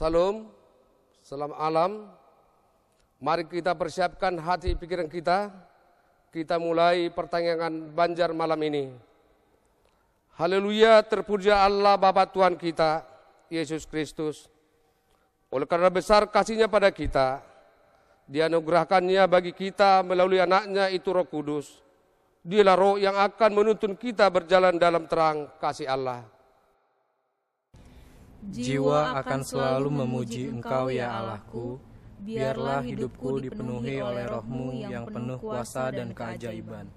Salam, salam alam. Mari kita persiapkan hati pikiran kita. Kita mulai pertanyaan Banjar malam ini. Haleluya, terpuja Allah Bapa Tuhan kita, Yesus Kristus. Oleh karena besar kasihnya pada kita, dianugerahkannya bagi kita melalui anaknya itu roh kudus. Dialah roh yang akan menuntun kita berjalan dalam terang kasih Allah. Jiwa akan selalu memuji Engkau ya Allahku, biarlah hidupku dipenuhi oleh rohmu yang penuh kuasa dan keajaiban.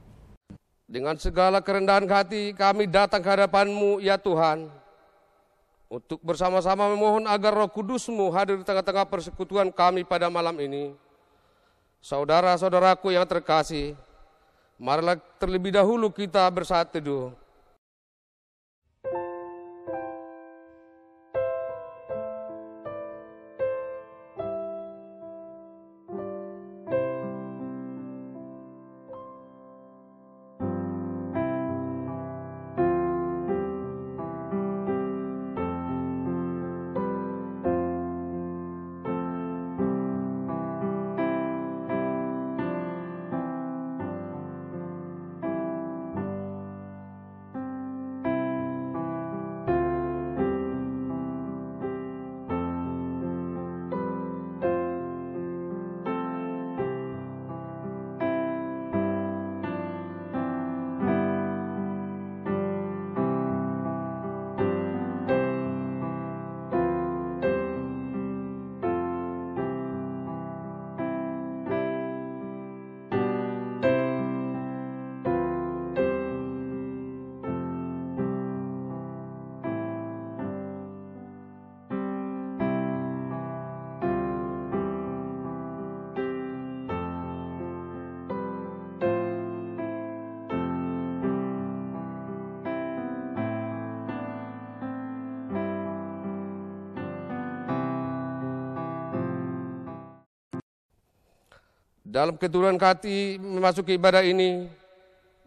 Dengan segala kerendahan hati kami datang ke hadapanmu ya Tuhan, untuk bersama-sama memohon agar roh kudusmu hadir di tengah-tengah persekutuan kami pada malam ini. Saudara-saudaraku yang terkasih, marilah terlebih dahulu kita bersatu teduh. Dalam keturunan hati memasuki ibadah ini,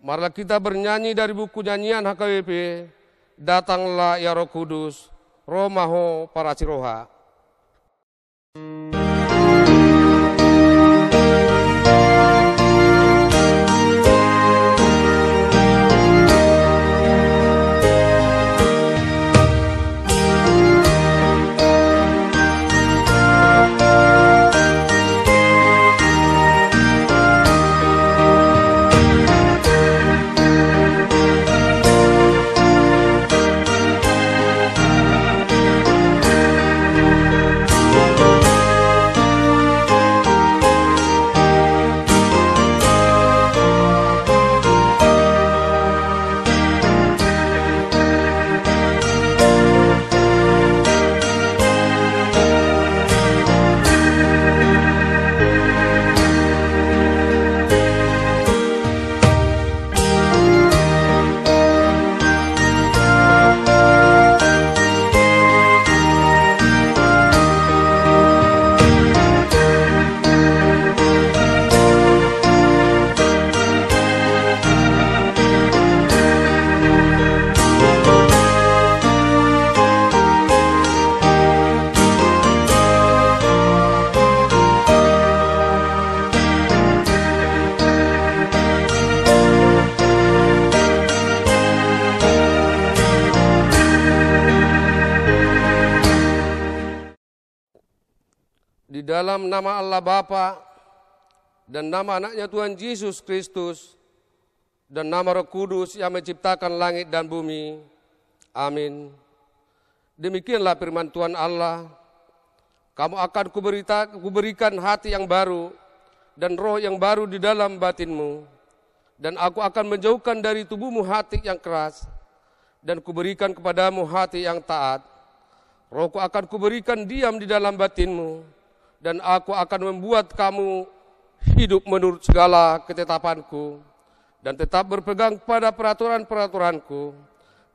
marilah kita bernyanyi dari buku nyanyian HKWP, Datanglah ya roh kudus, roh maho para siroha. Bapa dan nama anaknya Tuhan Yesus Kristus dan nama Roh Kudus yang menciptakan langit dan bumi. Amin. Demikianlah firman Tuhan Allah. Kamu akan kuberita, kuberikan hati yang baru dan roh yang baru di dalam batinmu. Dan aku akan menjauhkan dari tubuhmu hati yang keras dan kuberikan kepadamu hati yang taat. Rohku akan kuberikan diam di dalam batinmu dan aku akan membuat kamu hidup menurut segala ketetapanku dan tetap berpegang pada peraturan-peraturanku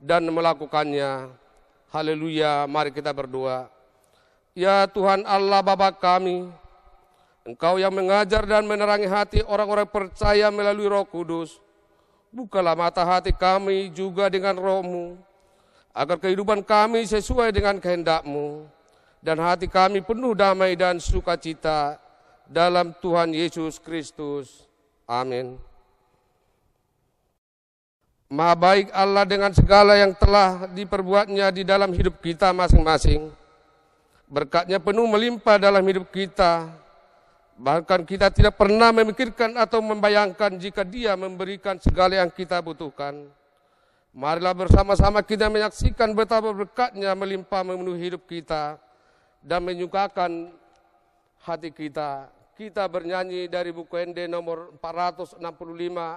dan melakukannya. Haleluya, mari kita berdoa. Ya Tuhan Allah Bapa kami, Engkau yang mengajar dan menerangi hati orang-orang percaya melalui roh kudus. Bukalah mata hati kami juga dengan rohmu, agar kehidupan kami sesuai dengan kehendakmu dan hati kami penuh damai dan sukacita dalam Tuhan Yesus Kristus. Amin. Maha baik Allah dengan segala yang telah diperbuatnya di dalam hidup kita masing-masing. Berkatnya penuh melimpah dalam hidup kita. Bahkan kita tidak pernah memikirkan atau membayangkan jika dia memberikan segala yang kita butuhkan. Marilah bersama-sama kita menyaksikan betapa berkatnya melimpah memenuhi hidup kita dan menyukakan hati kita. Kita bernyanyi dari buku ND nomor 465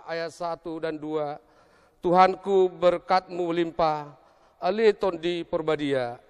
ayat 1 dan 2. Tuhanku berkatmu limpah, aliton di perbadia.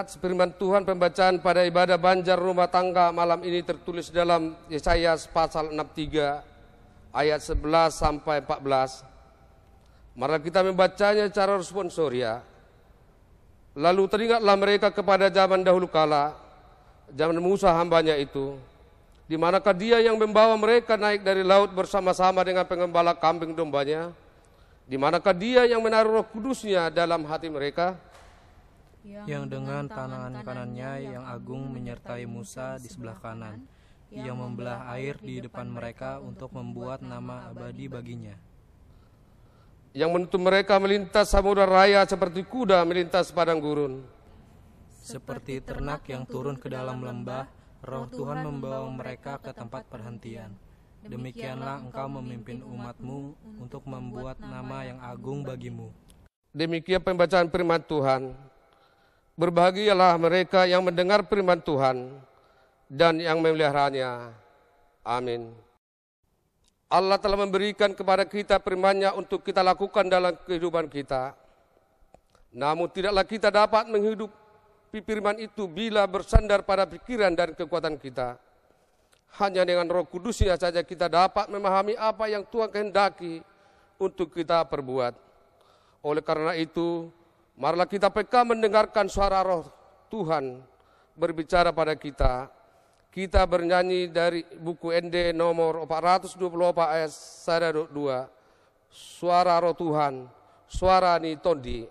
Nats firman Tuhan pembacaan pada ibadah banjar rumah tangga malam ini tertulis dalam Yesaya pasal 63 ayat 11 sampai 14. Mari kita membacanya secara responsoria. Lalu teringatlah mereka kepada zaman dahulu kala, zaman Musa hambanya itu, di manakah dia yang membawa mereka naik dari laut bersama-sama dengan pengembala kambing dombanya, di manakah dia yang menaruh kudusnya dalam hati mereka, yang dengan tangan kanannya yang agung menyertai Musa di sebelah kanan, yang membelah air di depan mereka untuk membuat nama abadi baginya. Yang menuntun mereka melintas samudera raya seperti kuda melintas padang gurun. Seperti ternak yang turun ke dalam lembah, roh Tuhan membawa mereka ke tempat perhentian. Demikianlah engkau memimpin umatmu untuk membuat nama yang agung bagimu. Demikian pembacaan firman Tuhan. Berbahagialah mereka yang mendengar firman Tuhan dan yang memeliharanya. Amin. Allah telah memberikan kepada kita firman-Nya untuk kita lakukan dalam kehidupan kita. Namun tidaklah kita dapat menghidupi firman itu bila bersandar pada pikiran dan kekuatan kita. Hanya dengan roh kudusnya saja kita dapat memahami apa yang Tuhan kehendaki untuk kita perbuat. Oleh karena itu, Marilah kita peka mendengarkan suara roh Tuhan berbicara pada kita. Kita bernyanyi dari buku ND nomor 424 ayat 1 2. Suara roh Tuhan, suara ni tondi.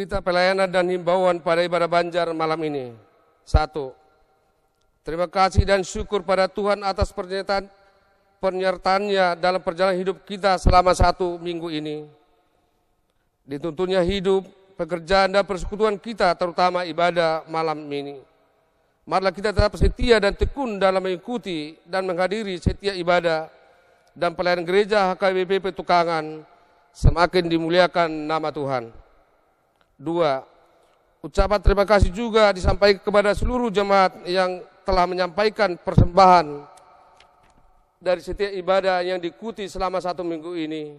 Berita pelayanan dan himbauan pada ibadah Banjar malam ini. Satu, terima kasih dan syukur pada Tuhan atas pernyataan penyertaannya dalam perjalanan hidup kita selama satu minggu ini. Dituntunnya hidup, pekerjaan dan persekutuan kita terutama ibadah malam ini. Marilah kita tetap setia dan tekun dalam mengikuti dan menghadiri setiap ibadah dan pelayanan gereja HKBP Petukangan semakin dimuliakan nama Tuhan. Dua, ucapan terima kasih juga disampaikan kepada seluruh jemaat yang telah menyampaikan persembahan dari setiap ibadah yang diikuti selama satu minggu ini.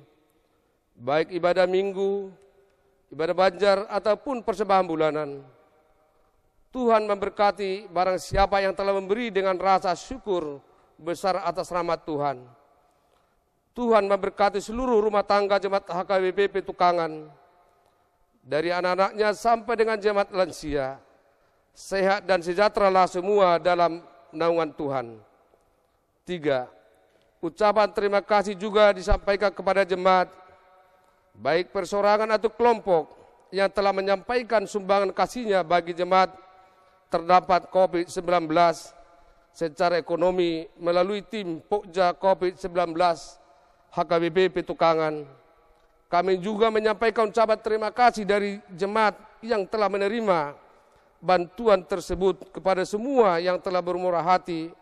Baik ibadah minggu, ibadah banjar, ataupun persembahan bulanan. Tuhan memberkati barang siapa yang telah memberi dengan rasa syukur besar atas rahmat Tuhan. Tuhan memberkati seluruh rumah tangga jemaat HKBP Petukangan. Dari anak-anaknya sampai dengan jemaat lansia. Sehat dan sejahteralah semua dalam naungan Tuhan. Tiga, ucapan terima kasih juga disampaikan kepada jemaat, baik persorangan atau kelompok yang telah menyampaikan sumbangan kasihnya bagi jemaat terdapat COVID-19 secara ekonomi melalui tim Pokja COVID-19 HKBP Petukangan. Kami juga menyampaikan ucapan terima kasih dari jemaat yang telah menerima bantuan tersebut kepada semua yang telah bermurah hati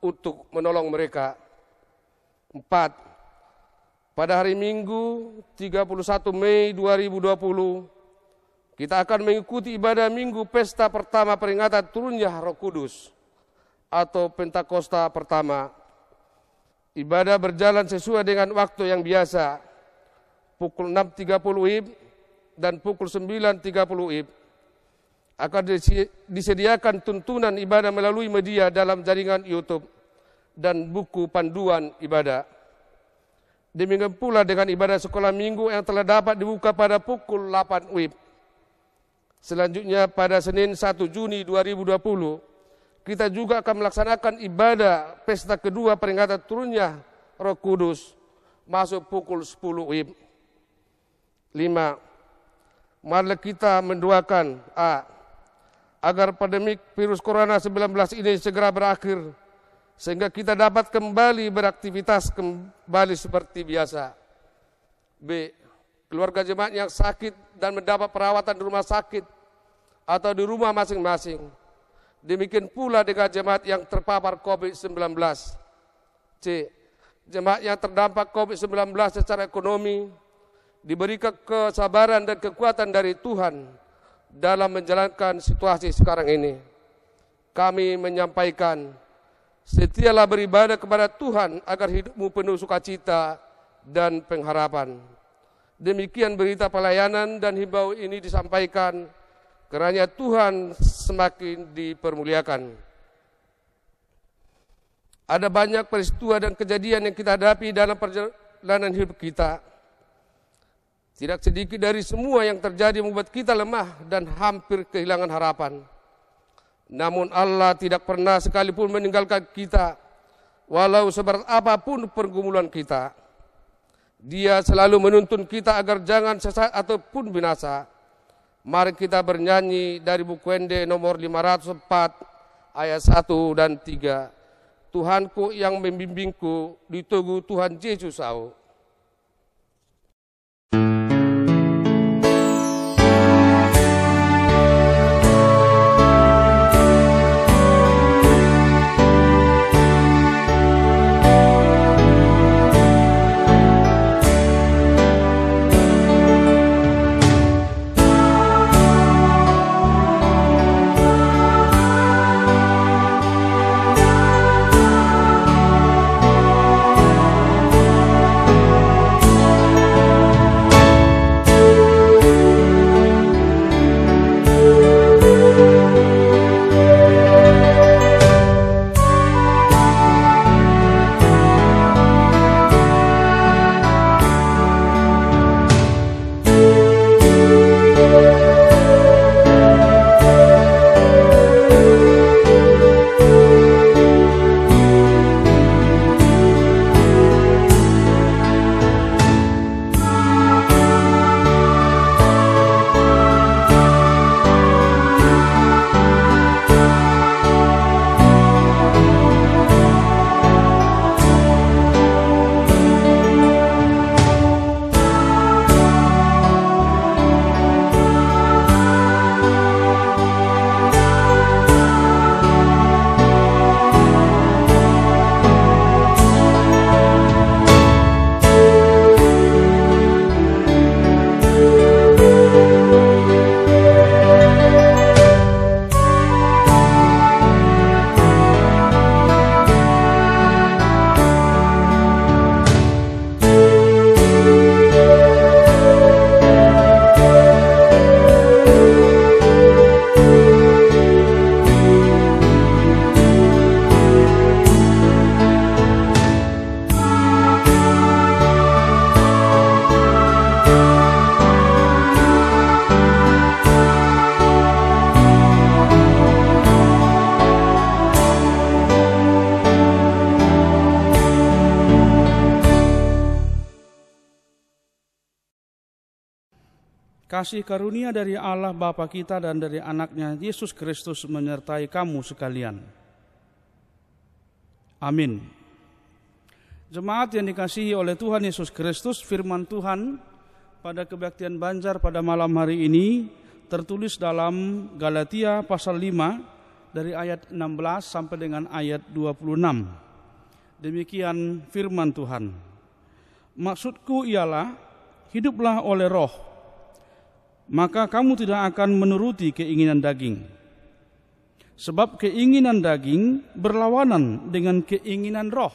untuk menolong mereka. Empat, pada hari Minggu 31 Mei 2020, kita akan mengikuti ibadah Minggu Pesta pertama peringatan turunnya Roh Kudus atau Pentakosta pertama Ibadah berjalan sesuai dengan waktu yang biasa. Pukul 6.30 WIB dan pukul 9.30 WIB. Akan disediakan tuntunan ibadah melalui media dalam jaringan YouTube dan buku panduan ibadah. Demikian pula dengan ibadah sekolah minggu yang telah dapat dibuka pada pukul 8 WIB. Selanjutnya pada Senin 1 Juni 2020, kita juga akan melaksanakan ibadah pesta kedua peringatan turunnya Roh Kudus masuk pukul 10 WIB. 5. Marilah kita mendoakan A. Agar pandemik virus corona 19 ini segera berakhir sehingga kita dapat kembali beraktivitas kembali seperti biasa. B. Keluarga jemaat yang sakit dan mendapat perawatan di rumah sakit atau di rumah masing-masing Demikian pula dengan jemaat yang terpapar COVID-19. C. Jemaat yang terdampak COVID-19 secara ekonomi diberikan kesabaran dan kekuatan dari Tuhan dalam menjalankan situasi sekarang ini. Kami menyampaikan, setialah beribadah kepada Tuhan agar hidupmu penuh sukacita dan pengharapan. Demikian berita pelayanan dan himbau ini disampaikan Kerana Tuhan semakin dipermuliakan. Ada banyak peristiwa dan kejadian yang kita hadapi dalam perjalanan hidup kita. Tidak sedikit dari semua yang terjadi membuat kita lemah dan hampir kehilangan harapan. Namun Allah tidak pernah sekalipun meninggalkan kita walau seberat apa pun pergumulan kita. Dia selalu menuntun kita agar jangan sesat ataupun binasa. Mari kita bernyanyi dari buku Ende nomor 504 ayat 1 dan 3. Tuhanku yang membimbingku di tugu Tuhan Yesus aku. Kasih karunia dari Allah Bapa kita dan dari anaknya Yesus Kristus menyertai kamu sekalian. Amin. Jemaat yang dikasihi oleh Tuhan Yesus Kristus, firman Tuhan pada kebaktian Banjar pada malam hari ini tertulis dalam Galatia pasal 5 dari ayat 16 sampai dengan ayat 26. Demikian firman Tuhan. Maksudku ialah hiduplah oleh roh, maka kamu tidak akan menuruti keinginan daging. Sebab keinginan daging berlawanan dengan keinginan roh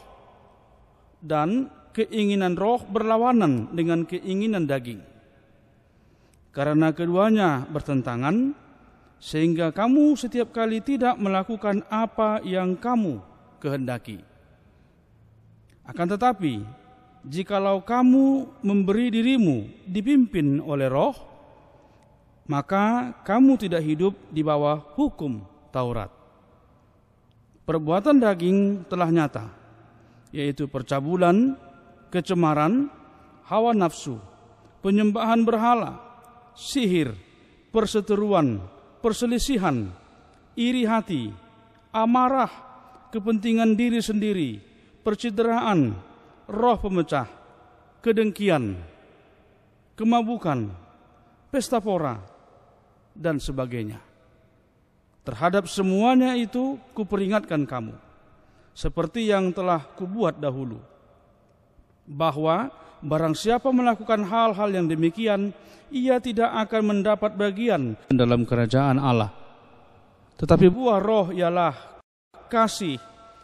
dan keinginan roh berlawanan dengan keinginan daging. Karena keduanya bertentangan, sehingga kamu setiap kali tidak melakukan apa yang kamu kehendaki. Akan tetapi, jikalau kamu memberi dirimu dipimpin oleh roh, maka kamu tidak hidup di bawah hukum Taurat. Perbuatan daging telah nyata, yaitu percabulan, kecemaran, hawa nafsu, penyembahan berhala, sihir, perseteruan, perselisihan, iri hati, amarah, kepentingan diri sendiri, percideraan, roh pemecah, kedengkian, kemabukan, pesta pora, dan sebagainya. Terhadap semuanya itu kuperingatkan kamu, seperti yang telah kubuat dahulu, bahwa barang siapa melakukan hal-hal yang demikian, ia tidak akan mendapat bagian dalam kerajaan Allah. Tetapi buah roh ialah kasih,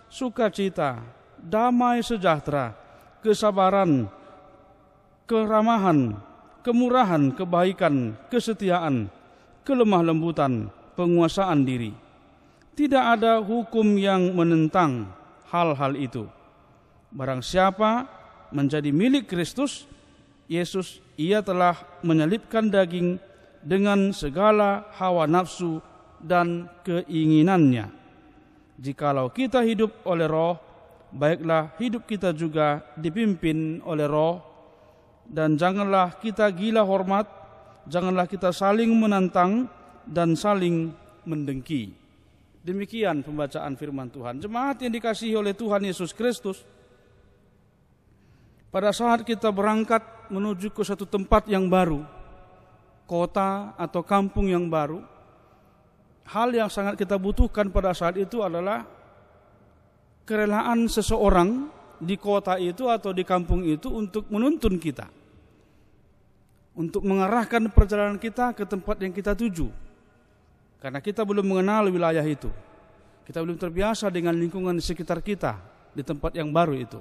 sukacita, damai sejahtera, kesabaran, keramahan, kemurahan, kebaikan, kesetiaan, kelemah lembutan, penguasaan diri. Tidak ada hukum yang menentang hal-hal itu. Barang siapa menjadi milik Kristus, Yesus ia telah menyelipkan daging dengan segala hawa nafsu dan keinginannya. Jikalau kita hidup oleh roh, baiklah hidup kita juga dipimpin oleh roh, dan janganlah kita gila hormat, janganlah kita saling menantang dan saling mendengki. Demikian pembacaan firman Tuhan. Jemaat yang dikasihi oleh Tuhan Yesus Kristus, pada saat kita berangkat menuju ke satu tempat yang baru, kota atau kampung yang baru, hal yang sangat kita butuhkan pada saat itu adalah kerelaan seseorang di kota itu atau di kampung itu untuk menuntun kita. Untuk mengarahkan perjalanan kita ke tempat yang kita tuju. Karena kita belum mengenal wilayah itu. Kita belum terbiasa dengan lingkungan di sekitar kita di tempat yang baru itu.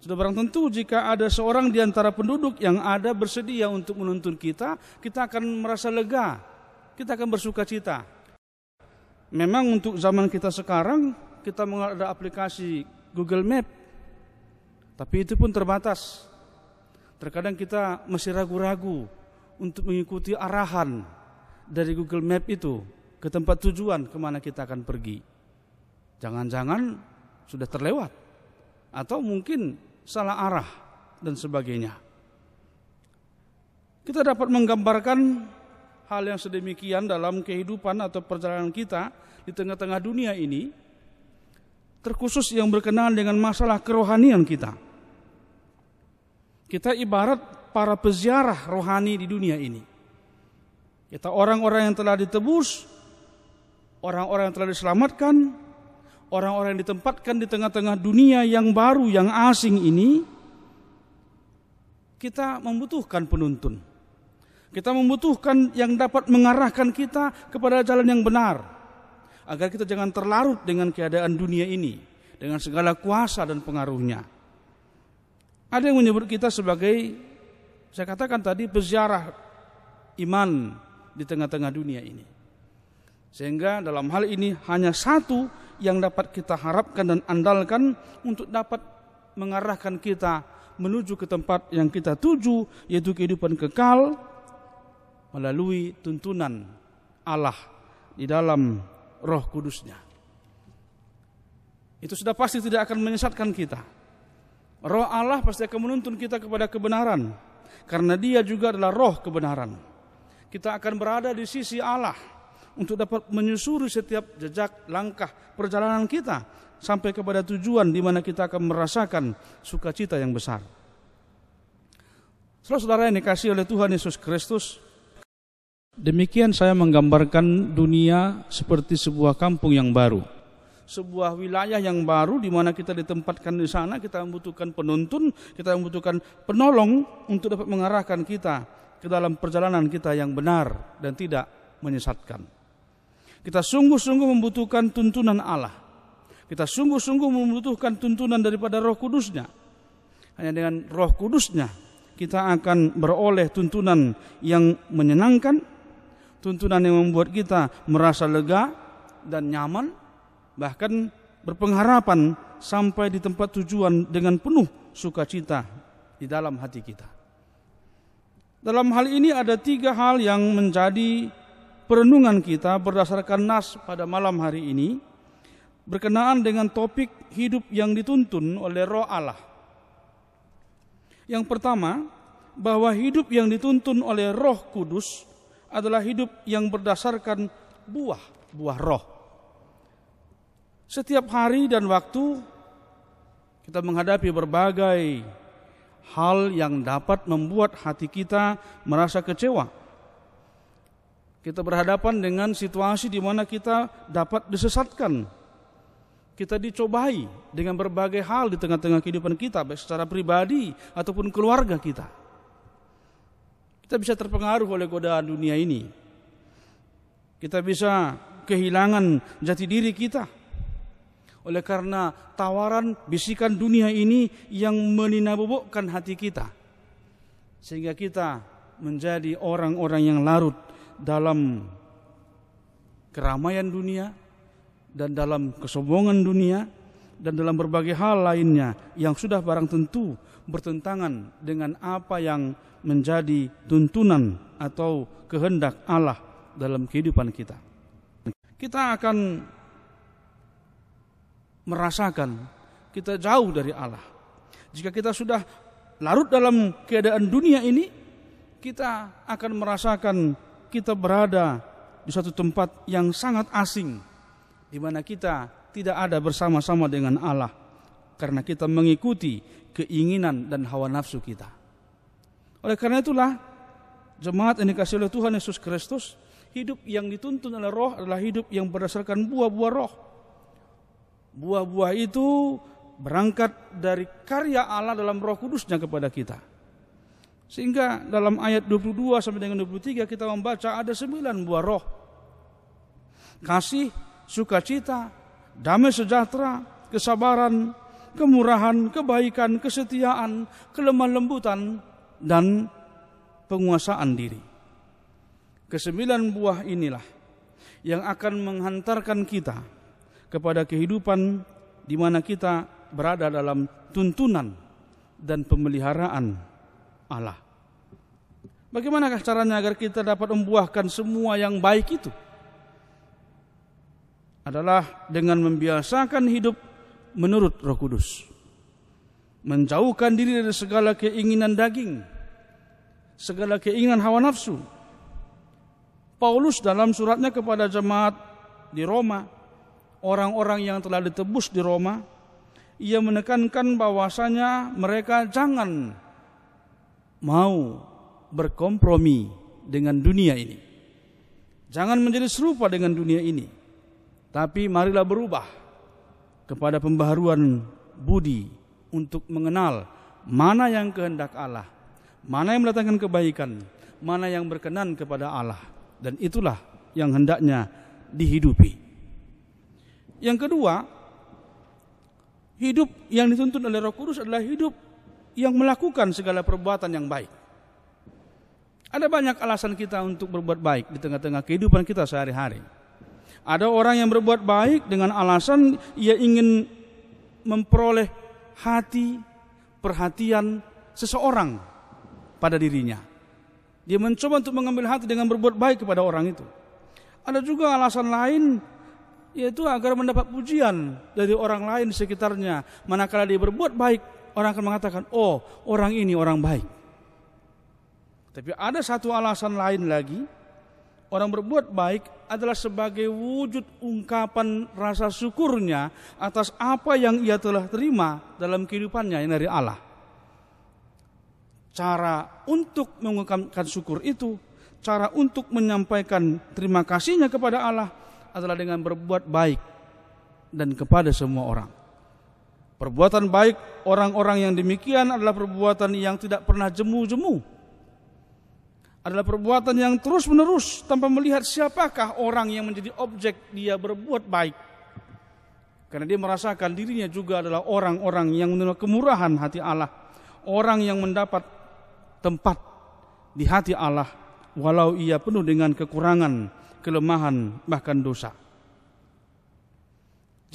Sudah barang tentu jika ada seorang di antara penduduk yang ada bersedia untuk menuntun kita, kita akan merasa lega. Kita akan bersuka cita. Memang untuk zaman kita sekarang, kita ada aplikasi Google Map. Tapi itu pun terbatas. Terkadang kita masih ragu-ragu untuk mengikuti arahan dari Google Map itu ke tempat tujuan ke mana kita akan pergi. Jangan-jangan sudah terlewat atau mungkin salah arah dan sebagainya. Kita dapat menggambarkan hal yang sedemikian dalam kehidupan atau perjalanan kita di tengah-tengah dunia ini, terkhusus yang berkenaan dengan masalah kerohanian kita. Kita ibarat para peziarah rohani di dunia ini. Kita orang-orang yang telah ditebus, orang-orang yang telah diselamatkan, orang-orang yang ditempatkan di tengah-tengah dunia yang baru, yang asing ini, kita membutuhkan penuntun. Kita membutuhkan yang dapat mengarahkan kita kepada jalan yang benar. Agar kita jangan terlarut dengan keadaan dunia ini. Dengan segala kuasa dan pengaruhnya. Ada yang menyebut kita sebagai, saya katakan tadi, peziarah iman di tengah-tengah dunia ini. Sehingga dalam hal ini hanya satu yang dapat kita harapkan dan andalkan untuk dapat mengarahkan kita menuju ke tempat yang kita tuju yaitu kehidupan kekal melalui tuntunan Allah di dalam Roh Kudusnya. Itu sudah pasti tidak akan menyesatkan kita. Roh Allah pasti akan menuntun kita kepada kebenaran, karena Dia juga adalah roh kebenaran. Kita akan berada di sisi Allah untuk dapat menyusuri setiap jejak langkah perjalanan kita sampai kepada tujuan di mana kita akan merasakan sukacita yang besar. Saudara-saudara yang dikasih oleh Tuhan Yesus Kristus, demikian saya menggambarkan dunia seperti sebuah kampung yang baru sebuah wilayah yang baru di mana kita ditempatkan di sana, kita membutuhkan penuntun, kita membutuhkan penolong untuk dapat mengarahkan kita ke dalam perjalanan kita yang benar dan tidak menyesatkan. Kita sungguh-sungguh membutuhkan tuntunan Allah. Kita sungguh-sungguh membutuhkan tuntunan daripada Roh Kudusnya. Hanya dengan Roh Kudusnya kita akan beroleh tuntunan yang menyenangkan, tuntunan yang membuat kita merasa lega dan nyaman, bahkan berpengharapan sampai di tempat tujuan dengan penuh sukacita di dalam hati kita. Dalam hal ini ada tiga hal yang menjadi perenungan kita berdasarkan nas pada malam hari ini berkenaan dengan topik hidup yang dituntun oleh roh Allah. Yang pertama, bahwa hidup yang dituntun oleh roh kudus adalah hidup yang berdasarkan buah, buah roh. Setiap hari dan waktu kita menghadapi berbagai hal yang dapat membuat hati kita merasa kecewa. Kita berhadapan dengan situasi di mana kita dapat disesatkan. Kita dicobai dengan berbagai hal di tengah-tengah kehidupan kita, baik secara pribadi ataupun keluarga kita. Kita bisa terpengaruh oleh godaan dunia ini. Kita bisa kehilangan jati diri kita oleh karena tawaran bisikan dunia ini yang meninabobokkan hati kita. Sehingga kita menjadi orang-orang yang larut dalam keramaian dunia dan dalam kesombongan dunia dan dalam berbagai hal lainnya yang sudah barang tentu bertentangan dengan apa yang menjadi tuntunan atau kehendak Allah dalam kehidupan kita. Kita akan merasakan kita jauh dari Allah. Jika kita sudah larut dalam keadaan dunia ini, kita akan merasakan kita berada di suatu tempat yang sangat asing, di mana kita tidak ada bersama-sama dengan Allah, karena kita mengikuti keinginan dan hawa nafsu kita. Oleh karena itulah, jemaat yang dikasih oleh Tuhan Yesus Kristus, hidup yang dituntun oleh roh adalah hidup yang berdasarkan buah-buah roh Buah-buah itu berangkat dari karya Allah dalam Roh Kudusnya kepada kita. Sehingga dalam ayat 22 sampai dengan 23 kita membaca ada sembilan buah roh. Kasih, sukacita, damai sejahtera, kesabaran, kemurahan, kebaikan, kesetiaan, kelemah lembutan, dan penguasaan diri. Kesembilan buah inilah yang akan menghantarkan kita kepada kehidupan di mana kita berada dalam tuntunan dan pemeliharaan Allah. Bagaimanakah caranya agar kita dapat membuahkan semua yang baik itu? Adalah dengan membiasakan hidup menurut Roh Kudus. Menjauhkan diri dari segala keinginan daging, segala keinginan hawa nafsu. Paulus dalam suratnya kepada jemaat di Roma orang-orang yang telah ditebus di Roma, ia menekankan bahwasanya mereka jangan mau berkompromi dengan dunia ini. Jangan menjadi serupa dengan dunia ini. Tapi marilah berubah kepada pembaharuan budi untuk mengenal mana yang kehendak Allah, mana yang mendatangkan kebaikan, mana yang berkenan kepada Allah. Dan itulah yang hendaknya dihidupi. Yang kedua, hidup yang dituntun oleh Roh Kudus adalah hidup yang melakukan segala perbuatan yang baik. Ada banyak alasan kita untuk berbuat baik di tengah-tengah kehidupan kita sehari-hari. Ada orang yang berbuat baik dengan alasan ia ingin memperoleh hati, perhatian seseorang pada dirinya. Dia mencoba untuk mengambil hati dengan berbuat baik kepada orang itu. Ada juga alasan lain yaitu agar mendapat pujian dari orang lain di sekitarnya. Manakala dia berbuat baik, orang akan mengatakan, "Oh, orang ini orang baik." Tapi ada satu alasan lain lagi, orang berbuat baik adalah sebagai wujud ungkapan rasa syukurnya atas apa yang ia telah terima dalam kehidupannya yang dari Allah. Cara untuk mengungkapkan syukur itu, cara untuk menyampaikan terima kasihnya kepada Allah adalah dengan berbuat baik dan kepada semua orang. Perbuatan baik orang-orang yang demikian adalah perbuatan yang tidak pernah jemu-jemu. Adalah perbuatan yang terus-menerus tanpa melihat siapakah orang yang menjadi objek dia berbuat baik. Karena dia merasakan dirinya juga adalah orang-orang yang menerima kemurahan hati Allah. Orang yang mendapat tempat di hati Allah walau ia penuh dengan kekurangan, kelemahan, bahkan dosa.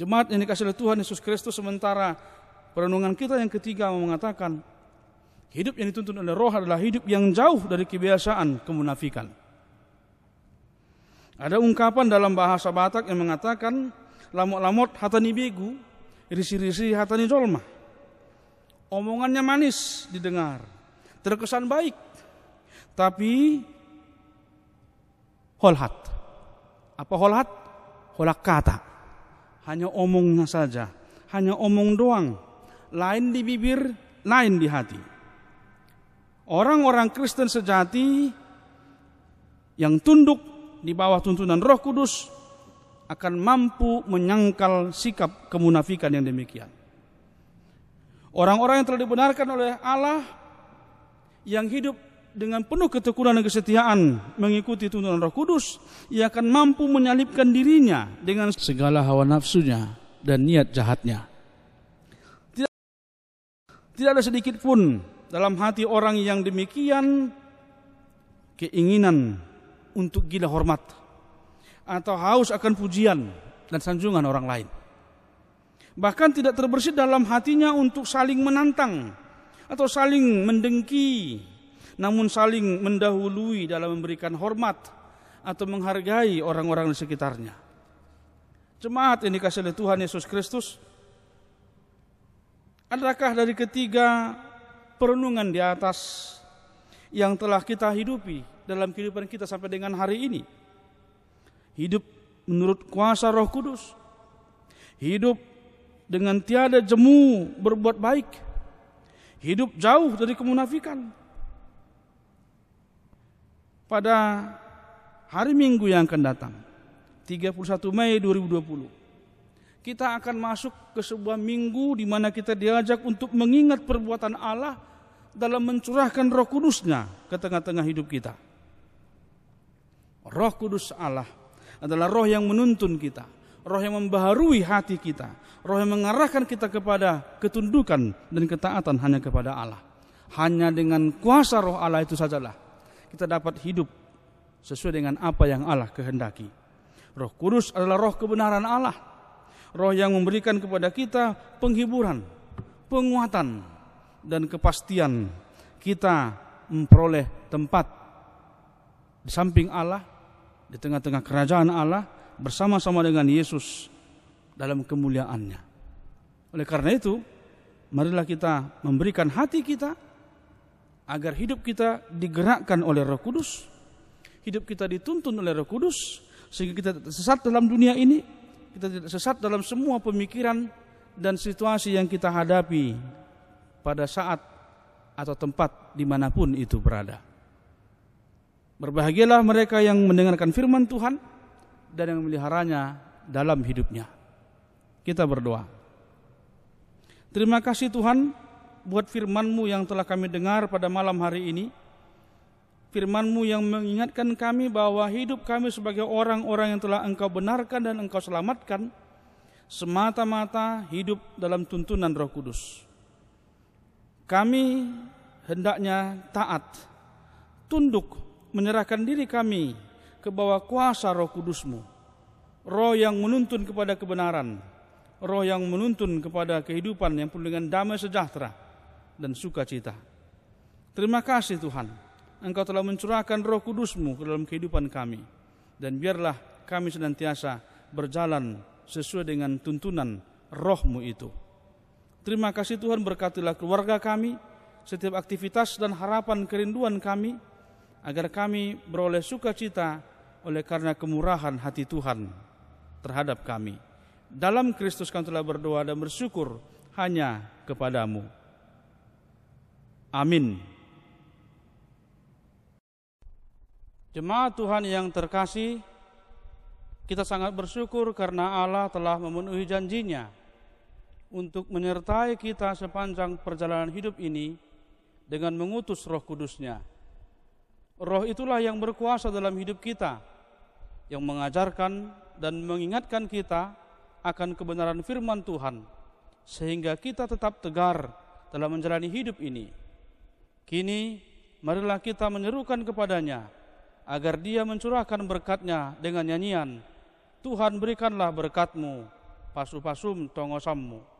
Jemaat yang dikasih oleh Tuhan Yesus Kristus sementara perenungan kita yang ketiga mengatakan hidup yang dituntun oleh roh adalah hidup yang jauh dari kebiasaan kemunafikan. Ada ungkapan dalam bahasa Batak yang mengatakan lamot-lamot hatani begu, risi-risi hatani jolma. Omongannya manis didengar, terkesan baik, tapi holhat. Apa holhat? Holak kata hanya omongnya saja, hanya omong doang, lain di bibir, lain di hati. Orang-orang Kristen sejati yang tunduk di bawah tuntunan Roh Kudus akan mampu menyangkal sikap kemunafikan yang demikian. Orang-orang yang telah dibenarkan oleh Allah yang hidup dengan penuh ketekunan dan kesetiaan mengikuti tuntunan Roh Kudus, ia akan mampu menyalipkan dirinya dengan segala hawa nafsunya dan niat jahatnya. Tidak, tidak ada sedikit pun dalam hati orang yang demikian keinginan untuk gila hormat atau haus akan pujian dan sanjungan orang lain. Bahkan tidak terbersih dalam hatinya untuk saling menantang atau saling mendengki namun saling mendahului dalam memberikan hormat atau menghargai orang-orang di sekitarnya. Jemaat ini kasih oleh Tuhan Yesus Kristus, adakah dari ketiga perenungan di atas yang telah kita hidupi dalam kehidupan kita sampai dengan hari ini? Hidup menurut kuasa Roh Kudus, hidup dengan tiada jemu berbuat baik, hidup jauh dari kemunafikan, pada hari Minggu yang akan datang 31 Mei 2020 kita akan masuk ke sebuah minggu di mana kita diajak untuk mengingat perbuatan Allah dalam mencurahkan roh kudusnya ke tengah-tengah hidup kita. Roh kudus Allah adalah roh yang menuntun kita, roh yang membaharui hati kita, roh yang mengarahkan kita kepada ketundukan dan ketaatan hanya kepada Allah. Hanya dengan kuasa roh Allah itu sajalah kita dapat hidup sesuai dengan apa yang Allah kehendaki. Roh Kudus adalah roh kebenaran Allah. Roh yang memberikan kepada kita penghiburan, penguatan, dan kepastian kita memperoleh tempat di samping Allah, di tengah-tengah kerajaan Allah, bersama-sama dengan Yesus dalam kemuliaannya. Oleh karena itu, marilah kita memberikan hati kita agar hidup kita digerakkan oleh Roh Kudus, hidup kita dituntun oleh Roh Kudus, sehingga kita sesat dalam dunia ini, kita tidak sesat dalam semua pemikiran dan situasi yang kita hadapi pada saat atau tempat di mana pun itu berada. Berbahagialah mereka yang mendengarkan firman Tuhan dan yang memeliharanya dalam hidupnya. Kita berdoa. Terima kasih Tuhan buat firman-Mu yang telah kami dengar pada malam hari ini. Firman-Mu yang mengingatkan kami bahwa hidup kami sebagai orang-orang yang telah Engkau benarkan dan Engkau selamatkan semata-mata hidup dalam tuntunan Roh Kudus. Kami hendaknya taat, tunduk, menyerahkan diri kami ke bawah kuasa Roh Kudus-Mu. Roh yang menuntun kepada kebenaran, roh yang menuntun kepada kehidupan yang penuh dengan damai sejahtera dan sukacita. Terima kasih Tuhan, Engkau telah mencurahkan roh kudusmu ke dalam kehidupan kami. Dan biarlah kami senantiasa berjalan sesuai dengan tuntunan rohmu itu. Terima kasih Tuhan berkatilah keluarga kami, setiap aktivitas dan harapan kerinduan kami, agar kami beroleh sukacita oleh karena kemurahan hati Tuhan terhadap kami. Dalam Kristus kami telah berdoa dan bersyukur hanya kepadamu. Amin. Jemaat Tuhan yang terkasih, kita sangat bersyukur karena Allah telah memenuhi janjinya untuk menyertai kita sepanjang perjalanan hidup ini dengan mengutus roh kudusnya. Roh itulah yang berkuasa dalam hidup kita, yang mengajarkan dan mengingatkan kita akan kebenaran firman Tuhan, sehingga kita tetap tegar dalam menjalani hidup ini. Kini, marilah kita menyerukan kepadanya, agar dia mencurahkan berkatnya dengan nyanyian, Tuhan berikanlah berkatmu, pasu-pasum tongosammu.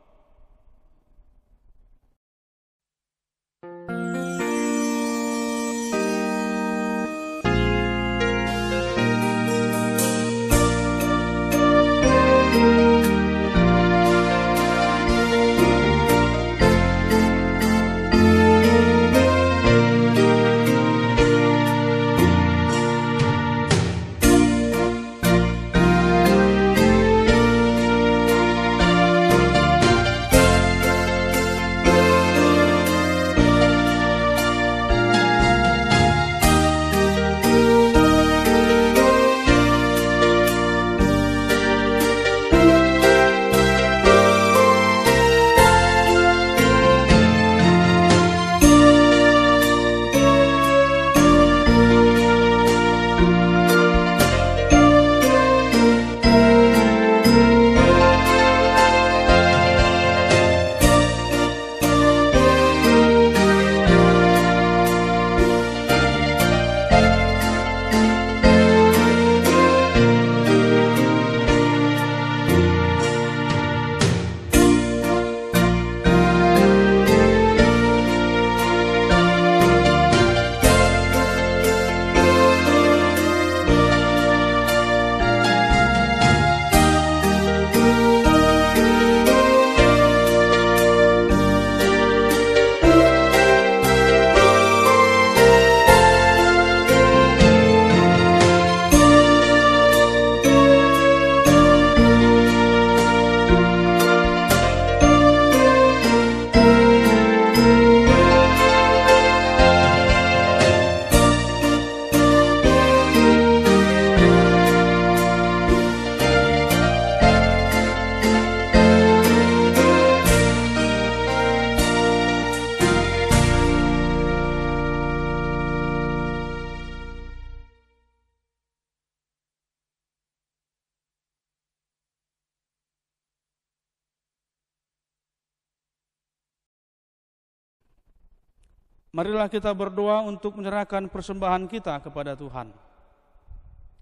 Marilah kita berdoa untuk menyerahkan persembahan kita kepada Tuhan.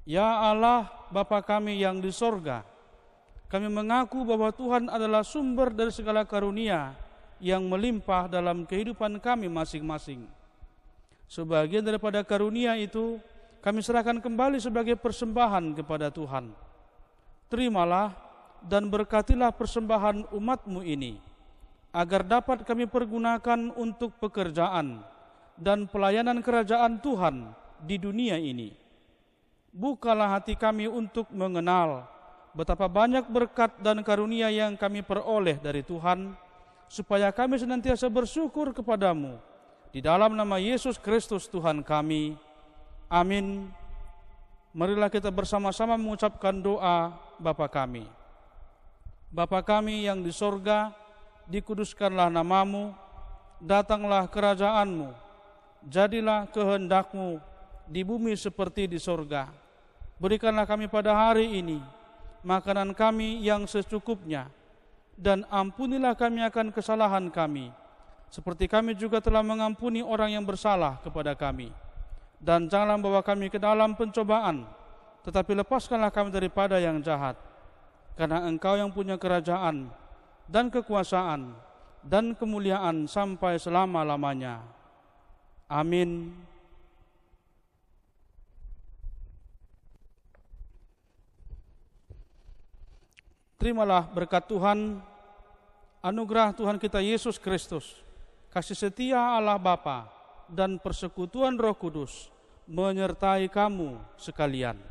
Ya Allah, Bapa kami yang di sorga, kami mengaku bahwa Tuhan adalah sumber dari segala karunia yang melimpah dalam kehidupan kami masing-masing. Sebagian daripada karunia itu kami serahkan kembali sebagai persembahan kepada Tuhan. Terimalah dan berkatilah persembahan umatmu ini agar dapat kami pergunakan untuk pekerjaan dan pelayanan kerajaan Tuhan di dunia ini. Bukalah hati kami untuk mengenal betapa banyak berkat dan karunia yang kami peroleh dari Tuhan, supaya kami senantiasa bersyukur kepadamu. Di dalam nama Yesus Kristus Tuhan kami. Amin. Marilah kita bersama-sama mengucapkan doa Bapa kami. Bapa kami yang di sorga, dikuduskanlah namamu, datanglah kerajaanmu, jadilah kehendakmu di bumi seperti di sorga. Berikanlah kami pada hari ini makanan kami yang secukupnya, dan ampunilah kami akan kesalahan kami, seperti kami juga telah mengampuni orang yang bersalah kepada kami. Dan janganlah bawa kami ke dalam pencobaan, tetapi lepaskanlah kami daripada yang jahat. Karena engkau yang punya kerajaan, dan kekuasaan dan kemuliaan sampai selama-lamanya. Amin. Terimalah berkat Tuhan, anugerah Tuhan kita Yesus Kristus, kasih setia Allah Bapa dan persekutuan Roh Kudus menyertai kamu sekalian.